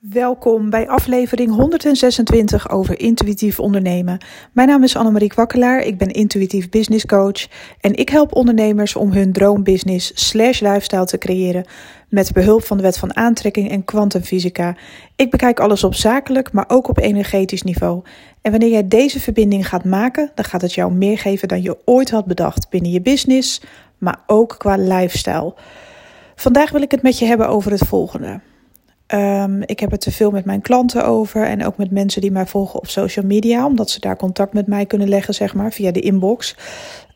Welkom bij aflevering 126 over intuïtief ondernemen. Mijn naam is Annemarie Kwakkelaar, ik ben intuïtief business coach en ik help ondernemers om hun droombusiness slash lifestyle te creëren met behulp van de wet van aantrekking en kwantumfysica. Ik bekijk alles op zakelijk, maar ook op energetisch niveau. En wanneer jij deze verbinding gaat maken, dan gaat het jou meer geven dan je ooit had bedacht binnen je business, maar ook qua lifestyle. Vandaag wil ik het met je hebben over het volgende. Um, ik heb het te veel met mijn klanten over en ook met mensen die mij volgen op social media, omdat ze daar contact met mij kunnen leggen, zeg maar, via de inbox.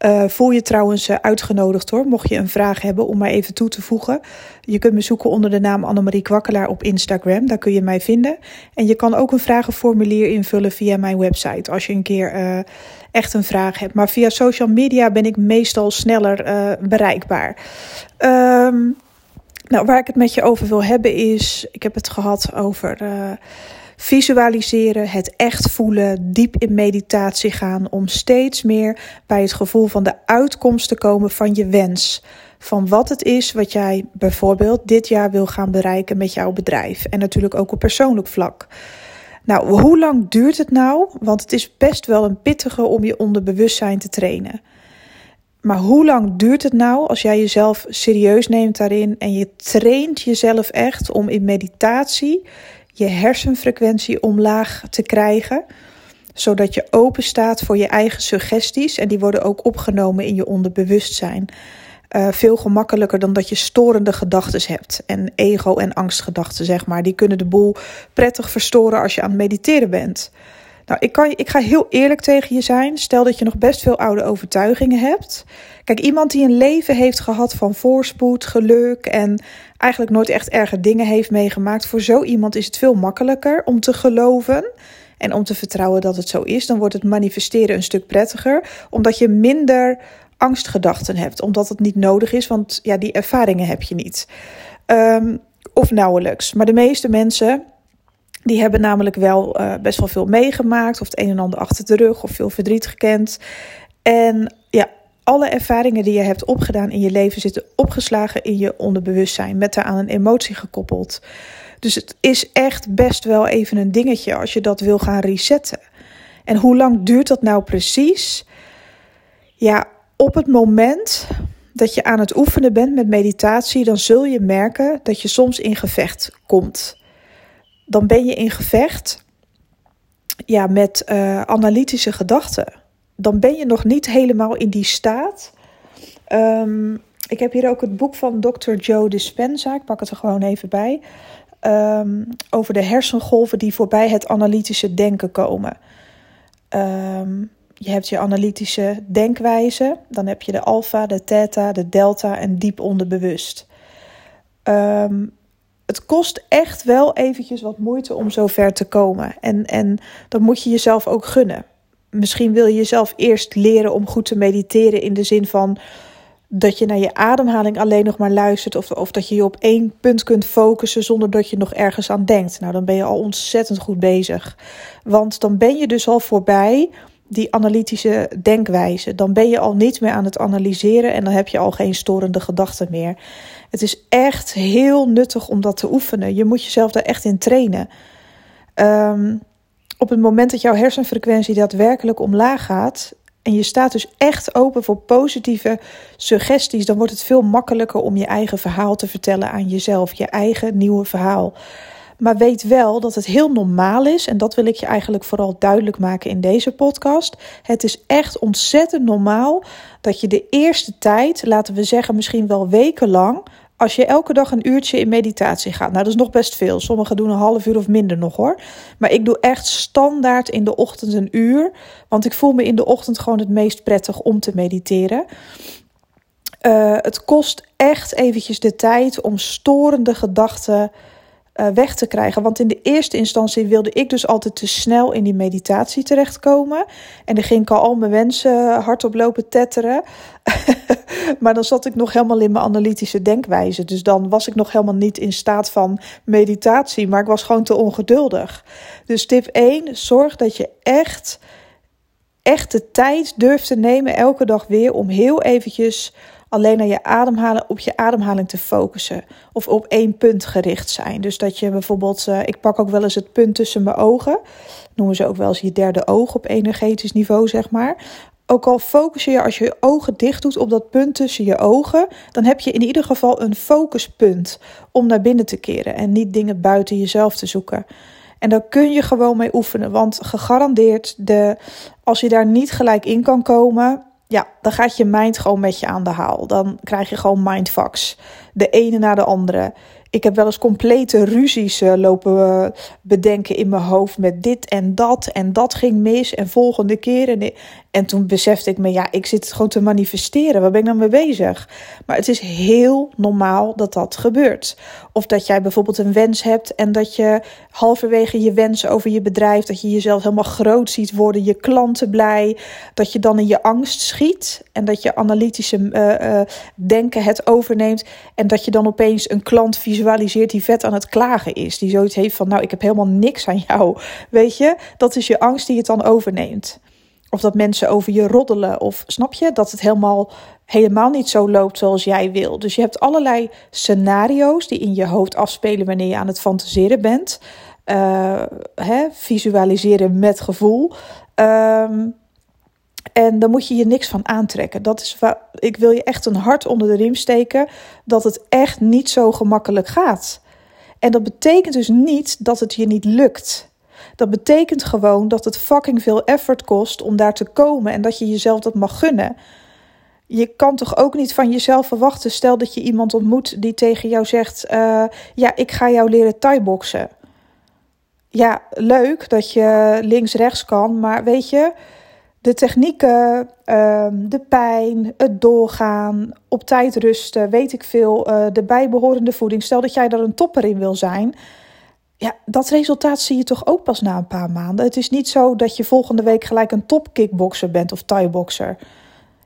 Uh, voel je trouwens uh, uitgenodigd hoor, mocht je een vraag hebben om mij even toe te voegen. Je kunt me zoeken onder de naam Annemarie Kwakkelaar op Instagram, daar kun je mij vinden. En je kan ook een vragenformulier invullen via mijn website als je een keer uh, echt een vraag hebt. Maar via social media ben ik meestal sneller bereikbaar. Um, nou, waar ik het met je over wil hebben is, ik heb het gehad over uh, visualiseren, het echt voelen, diep in meditatie gaan, om steeds meer bij het gevoel van de uitkomst te komen van je wens. Van wat het is wat jij bijvoorbeeld dit jaar wil gaan bereiken met jouw bedrijf. En natuurlijk ook op persoonlijk vlak. Nou, hoe lang duurt het nou? Want het is best wel een pittige om je onderbewustzijn te trainen. Maar hoe lang duurt het nou als jij jezelf serieus neemt daarin en je traint jezelf echt om in meditatie je hersenfrequentie omlaag te krijgen, zodat je open staat voor je eigen suggesties en die worden ook opgenomen in je onderbewustzijn. Uh, veel gemakkelijker dan dat je storende gedachten hebt. En ego- en angstgedachten, zeg maar. Die kunnen de boel prettig verstoren als je aan het mediteren bent. Nou, ik, kan, ik ga heel eerlijk tegen je zijn. Stel dat je nog best veel oude overtuigingen hebt. Kijk, iemand die een leven heeft gehad van voorspoed, geluk en eigenlijk nooit echt erge dingen heeft meegemaakt. Voor zo iemand is het veel makkelijker om te geloven en om te vertrouwen dat het zo is. Dan wordt het manifesteren een stuk prettiger, omdat je minder angstgedachten hebt, omdat het niet nodig is, want ja, die ervaringen heb je niet. Um, of nauwelijks. Maar de meeste mensen die hebben namelijk wel uh, best wel veel meegemaakt, of het een en ander achter de rug, of veel verdriet gekend. En ja, alle ervaringen die je hebt opgedaan in je leven zitten opgeslagen in je onderbewustzijn, met daaraan een emotie gekoppeld. Dus het is echt best wel even een dingetje als je dat wil gaan resetten. En hoe lang duurt dat nou precies? Ja, op het moment dat je aan het oefenen bent met meditatie, dan zul je merken dat je soms in gevecht komt dan ben je in gevecht ja, met uh, analytische gedachten. Dan ben je nog niet helemaal in die staat. Um, ik heb hier ook het boek van Dr. Joe Dispenza. Ik pak het er gewoon even bij. Um, over de hersengolven die voorbij het analytische denken komen. Um, je hebt je analytische denkwijze. Dan heb je de alfa, de theta, de delta en diep onderbewust. Um, het kost echt wel eventjes wat moeite om zo ver te komen. En, en dat moet je jezelf ook gunnen. Misschien wil je jezelf eerst leren om goed te mediteren in de zin van dat je naar je ademhaling alleen nog maar luistert. Of, of dat je je op één punt kunt focussen zonder dat je nog ergens aan denkt. Nou, dan ben je al ontzettend goed bezig. Want dan ben je dus al voorbij die analytische denkwijze. Dan ben je al niet meer aan het analyseren en dan heb je al geen storende gedachten meer. Het is echt heel nuttig om dat te oefenen. Je moet jezelf daar echt in trainen. Um, op het moment dat jouw hersenfrequentie daadwerkelijk omlaag gaat en je staat dus echt open voor positieve suggesties, dan wordt het veel makkelijker om je eigen verhaal te vertellen aan jezelf, je eigen nieuwe verhaal. Maar weet wel dat het heel normaal is, en dat wil ik je eigenlijk vooral duidelijk maken in deze podcast. Het is echt ontzettend normaal dat je de eerste tijd, laten we zeggen misschien wel wekenlang, als je elke dag een uurtje in meditatie gaat. Nou, dat is nog best veel. Sommigen doen een half uur of minder nog hoor. Maar ik doe echt standaard in de ochtend een uur. Want ik voel me in de ochtend gewoon het meest prettig om te mediteren. Uh, het kost echt eventjes de tijd om storende gedachten uh, weg te krijgen. Want in de eerste instantie wilde ik dus altijd te snel in die meditatie terechtkomen. En dan ging ik al al mijn wensen hardop lopen tetteren. maar dan zat ik nog helemaal in mijn analytische denkwijze. Dus dan was ik nog helemaal niet in staat van meditatie. Maar ik was gewoon te ongeduldig. Dus tip 1, zorg dat je echt, echt de tijd durft te nemen elke dag weer om heel eventjes alleen naar je ademhalen, op je ademhaling te focussen. Of op één punt gericht zijn. Dus dat je bijvoorbeeld, uh, ik pak ook wel eens het punt tussen mijn ogen. Noemen ze ook wel eens je derde oog op energetisch niveau, zeg maar. Ook al focus je als je je ogen dicht doet op dat punt tussen je ogen, dan heb je in ieder geval een focuspunt om naar binnen te keren en niet dingen buiten jezelf te zoeken. En daar kun je gewoon mee oefenen, want gegarandeerd, de, als je daar niet gelijk in kan komen, ja, dan gaat je mind gewoon met je aan de haal. Dan krijg je gewoon mindfucks. De ene na de andere. Ik heb wel eens complete ruzies uh, lopen uh, bedenken in mijn hoofd met dit en dat. En dat ging mis. En volgende keer. En, en toen besefte ik me, ja, ik zit gewoon te manifesteren. Waar ben ik dan mee bezig? Maar het is heel normaal dat dat gebeurt. Of dat jij bijvoorbeeld een wens hebt en dat je halverwege je wens over je bedrijf, dat je jezelf helemaal groot ziet worden, je klanten blij, dat je dan in je angst schiet en dat je analytische uh, denken het overneemt en dat je dan opeens een klant visualiseert die vet aan het klagen is, die zoiets heeft van, nou, ik heb helemaal niks aan jou. Weet je, dat is je angst die het dan overneemt. Of dat mensen over je roddelen. Of snap je dat het helemaal, helemaal niet zo loopt zoals jij wil. Dus je hebt allerlei scenario's die in je hoofd afspelen wanneer je aan het fantaseren bent. Uh, hè, visualiseren met gevoel. Um, en daar moet je je niks van aantrekken. Dat is ik wil je echt een hart onder de riem steken dat het echt niet zo gemakkelijk gaat. En dat betekent dus niet dat het je niet lukt. Dat betekent gewoon dat het fucking veel effort kost om daar te komen en dat je jezelf dat mag gunnen. Je kan toch ook niet van jezelf verwachten, stel dat je iemand ontmoet die tegen jou zegt: uh, Ja, ik ga jou leren thai-boksen. Ja, leuk dat je links-rechts kan, maar weet je, de technieken, ehm, de pijn, het doorgaan, op tijd rusten, weet ik veel, uh, de bijbehorende voeding. Stel dat jij daar een topper in wil zijn ja, dat resultaat zie je toch ook pas na een paar maanden. Het is niet zo dat je volgende week gelijk een top kickboxer bent of thai-boxer.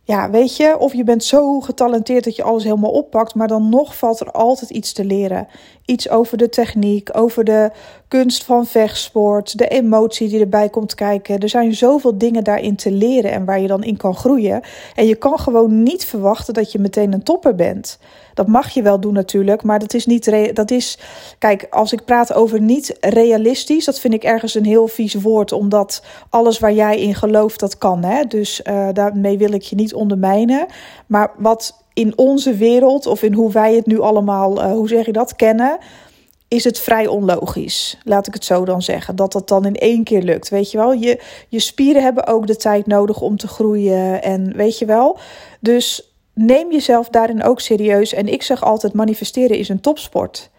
Ja, weet je, of je bent zo getalenteerd dat je alles helemaal oppakt, maar dan nog valt er altijd iets te leren. Iets over de techniek, over de kunst van vechtsport, de emotie die erbij komt kijken. Er zijn zoveel dingen daarin te leren en waar je dan in kan groeien. En je kan gewoon niet verwachten dat je meteen een topper bent. Dat mag je wel doen natuurlijk, maar dat is niet. Dat is. Kijk, als ik praat over niet realistisch, dat vind ik ergens een heel vies woord, omdat alles waar jij in gelooft, dat kan. Hè? Dus uh, daarmee wil ik je niet ondermijnen. Maar wat in onze wereld, of in hoe wij het nu allemaal, uh, hoe zeg je dat, kennen is het vrij onlogisch. Laat ik het zo dan zeggen. Dat dat dan in één keer lukt. Weet je wel, je, je spieren hebben ook de tijd nodig om te groeien. En weet je wel. Dus neem jezelf daarin ook serieus. En ik zeg altijd: manifesteren is een topsport.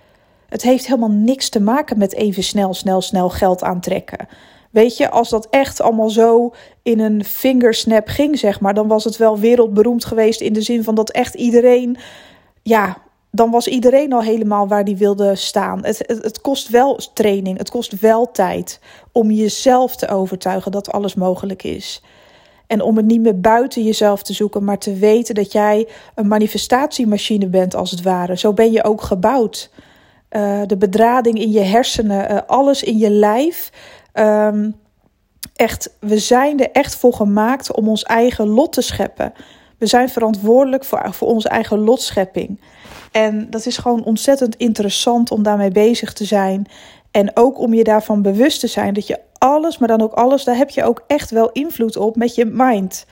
Het heeft helemaal niks te maken met even snel, snel, snel geld aantrekken. Weet je, als dat echt allemaal zo in een fingersnap ging, zeg maar, dan was het wel wereldberoemd geweest in de zin van dat echt iedereen, ja, dan was iedereen al helemaal waar die wilde staan. Het, het, het, kost wel training, het kost wel tijd om jezelf te overtuigen dat alles mogelijk is. En om het niet meer buiten jezelf te zoeken, maar te weten dat jij een manifestatiemachine bent, als het ware. Zo ben je ook gebouwd. Uh, de bedrading in je hersenen, uh, alles in je lijf. Um, echt, we zijn er echt voor gemaakt om ons eigen lot te scheppen. We zijn verantwoordelijk voor, voor onze eigen lotschepping. En dat is gewoon ontzettend interessant om daarmee bezig te zijn. En ook om je daarvan bewust te zijn dat je alles, maar dan ook alles, daar heb je ook echt wel invloed op met je mind.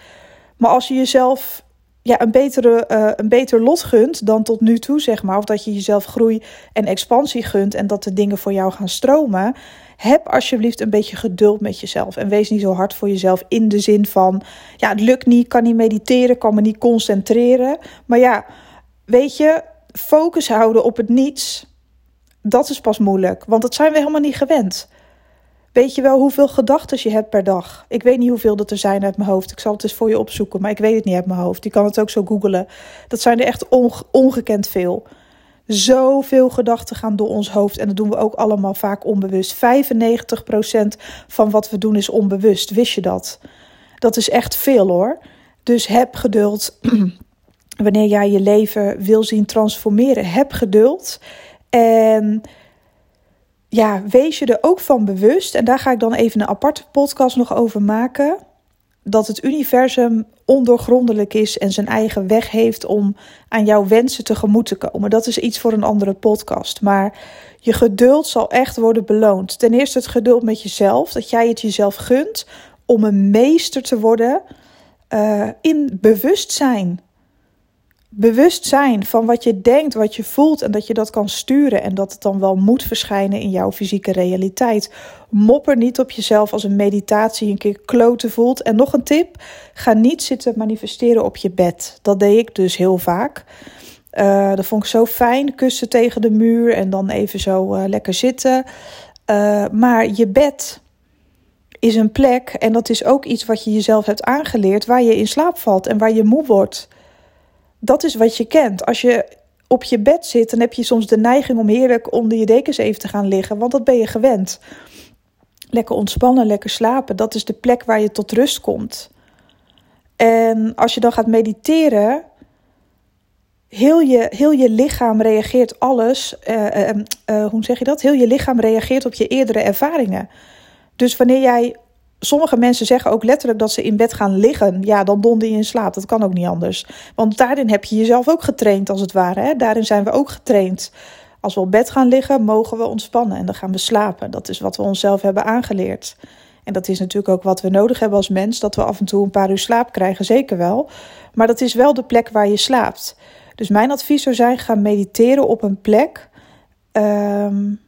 Maar als je jezelf ja, een, betere, uh, een beter lot gunt dan tot nu toe, zeg maar. Of dat je jezelf groei en expansie gunt en dat de dingen voor jou gaan stromen. Heb alsjeblieft een beetje geduld met jezelf. En wees niet zo hard voor jezelf in de zin van: ja, het lukt niet, kan niet mediteren, kan me niet concentreren. Maar ja, weet je, focus houden op het niets, dat is pas moeilijk. Want dat zijn we helemaal niet gewend. Weet je wel hoeveel gedachten je hebt per dag? Ik weet niet hoeveel dat er zijn uit mijn hoofd. Ik zal het eens voor je opzoeken, maar ik weet het niet uit mijn hoofd. Je kan het ook zo googelen. Dat zijn er echt ongekend veel. Zoveel gedachten gaan door ons hoofd en dat doen we ook allemaal vaak onbewust. 95% van wat we doen is onbewust. Wist je dat? Dat is echt veel hoor. Dus heb geduld. Wanneer jij je leven wil zien transformeren, heb geduld. En ja, wees je er ook van bewust. En daar ga ik dan even een aparte podcast nog over maken. dat het universum ondoorgrondelijk is en zijn eigen weg heeft om aan jouw wensen tegemoet te komen. Dat is iets voor een andere podcast. Maar je geduld zal echt worden beloond. Ten eerste het geduld met jezelf, dat jij het jezelf gunt om een meester te worden uh, in bewustzijn bewustzijn van wat je denkt, wat je voelt en dat je dat kan sturen en dat het dan wel moet verschijnen in jouw fysieke realiteit. Mopper niet op jezelf als een meditatie een keer kloten voelt. En nog een tip: ga niet zitten manifesteren op je bed. Dat deed ik dus heel vaak. Uh, dat vond ik zo fijn, kussen tegen de muur en dan even zo uh, lekker zitten. Uh, maar je bed is een plek en dat is ook iets wat je jezelf hebt aangeleerd waar je in slaap valt en waar je moe wordt dat is wat je kent. Als je op je bed zit, dan heb je soms de neiging om heerlijk onder je dekens even te gaan liggen, want dat ben je gewend. Lekker ontspannen, lekker slapen, dat is de plek waar je tot rust komt. En als je dan gaat mediteren, heel je, heel je lichaam reageert alles, uh, uh, hoe zeg je dat? Heel je lichaam reageert op je eerdere ervaringen. Dus wanneer jij sommige mensen zeggen ook letterlijk dat ze in bed gaan liggen. Ja, dan donder je in slaap. Dat kan ook niet anders. Want daarin heb je jezelf ook getraind, als het ware. Hè? Daarin zijn we ook getraind. Als we op bed gaan liggen, mogen we ontspannen en dan gaan we slapen. Dat is wat we onszelf hebben aangeleerd. En dat is natuurlijk ook wat we nodig hebben als mens: dat we af en toe een paar uur slaap krijgen, zeker wel. Maar dat is wel de plek waar je slaapt. Dus mijn advies zou zijn: ga mediteren op een plek. Um,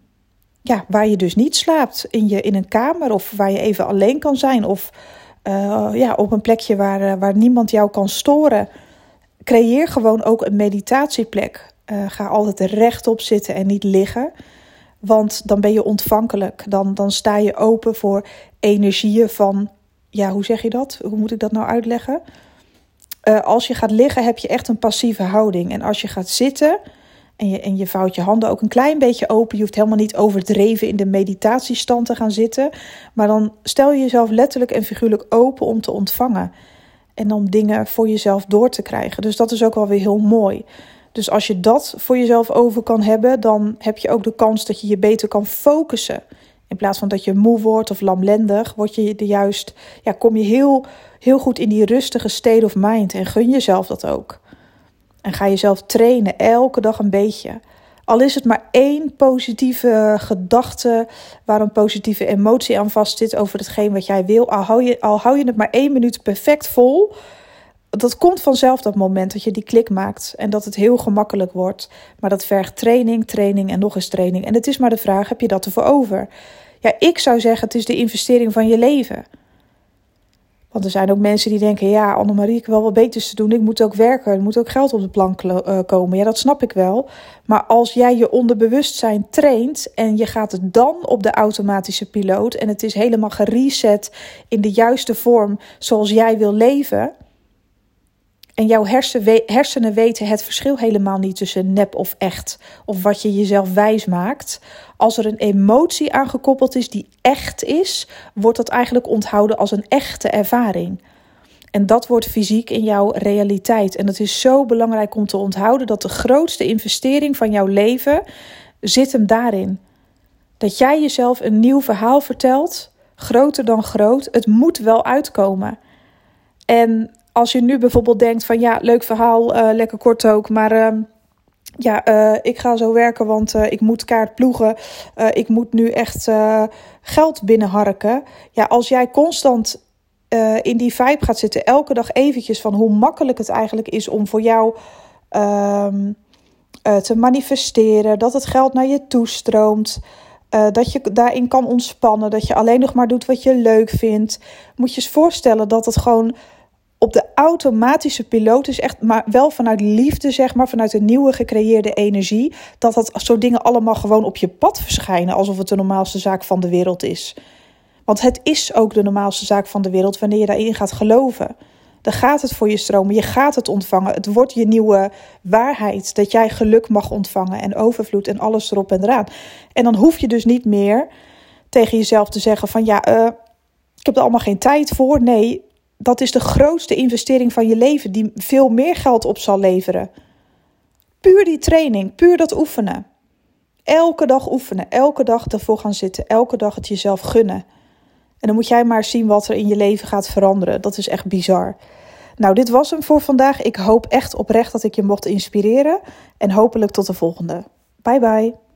ja, waar je dus niet slaapt in, je, in een kamer of waar je even alleen kan zijn of uh, ja, op een plekje waar, uh, waar niemand jou kan storen. Creëer gewoon ook een meditatieplek. Uh, ga altijd rechtop zitten en niet liggen. Want dan ben je ontvankelijk. Dan, dan sta je open voor energieën van, ja, hoe zeg je dat? Hoe moet ik dat nou uitleggen? als je gaat liggen heb je echt een passieve houding. En als je gaat zitten, en je, en je vouwt je handen ook een klein beetje open. Je hoeft helemaal niet overdreven in de meditatiestand te gaan zitten. Maar dan stel je jezelf letterlijk en figuurlijk open om te ontvangen. En om dingen voor jezelf door te krijgen. Dus dat is ook wel weer heel mooi. Dus als je dat voor jezelf over kan hebben, dan heb je ook de kans dat je je beter kan focussen. In plaats van dat je moe wordt of lamlendig, word je de juist, ja, kom je heel, heel goed in die rustige state of mind en gun jezelf dat ook. En ga jezelf trainen, elke dag een beetje. Al is het maar één positieve gedachte waar een positieve emotie aan vast zit over hetgeen wat jij wil. Al hou, je, al hou je het maar één minuut perfect vol. Dat komt vanzelf dat moment dat je die klik maakt en dat het heel gemakkelijk wordt. Maar dat vergt training, training en nog eens training. En het is maar de vraag: heb je dat ervoor over? Ja, ik zou zeggen: het is de investering van je leven. Want er zijn ook mensen die denken: ja, Annemarie, ik wil wel beters te doen. Ik moet ook werken. Er moet ook geld op de plank uh, komen. Ja, dat snap ik wel. Maar als jij je onderbewustzijn traint en je gaat het dan op de automatische piloot en het is helemaal gereset in de juiste vorm zoals jij wil leven en jouw hersenen weten het verschil helemaal niet tussen nep of echt. Of wat je jezelf wijs maakt. Als er een emotie aangekoppeld is die echt is, wordt dat eigenlijk onthouden als een echte ervaring. En dat wordt fysiek in jouw realiteit. En het is zo belangrijk om te onthouden dat de grootste investering van jouw leven zit hem daarin. Dat jij jezelf een nieuw verhaal vertelt, groter dan groot. Het moet wel uitkomen. En als je nu bijvoorbeeld denkt van ja, leuk verhaal, uh, lekker kort ook, maar uh, ja, uh, ik ga zo werken, want ik moet kaart ploegen. ik moet nu echt geld binnenharken. Ja, als jij constant in die vibe gaat zitten, elke dag eventjes van hoe makkelijk het eigenlijk is om voor jou ehm, te manifesteren, dat het geld naar je toestroomt. Uh, dat je daarin kan ontspannen, dat je alleen nog maar doet wat je leuk vindt. Moet je eens voorstellen dat het gewoon op de automatische piloot is echt, maar wel vanuit liefde, zeg maar, vanuit een nieuwe gecreëerde energie, dat dat soort dingen allemaal gewoon op je pad verschijnen, alsof het de normaalste zaak van de wereld is. Want het is ook de normaalste zaak van de wereld wanneer je daarin gaat geloven. Dan gaat het voor je stromen, je gaat het ontvangen. Het wordt je nieuwe waarheid dat jij geluk mag ontvangen en overvloed en alles erop en eraan. En dan hoef je dus niet meer tegen jezelf te zeggen van ja, uh, ik heb er allemaal geen tijd voor. Nee, dat is de grootste investering van je leven, die veel meer geld op zal leveren. Puur die training, puur dat oefenen. Elke dag oefenen, elke dag ervoor gaan zitten, elke dag het jezelf gunnen. En dan moet jij maar zien wat er in je leven gaat veranderen. Dat is echt bizar. Nou, dit was hem voor vandaag. Ik hoop echt oprecht dat ik je mocht inspireren. En hopelijk tot de volgende. Bye bye.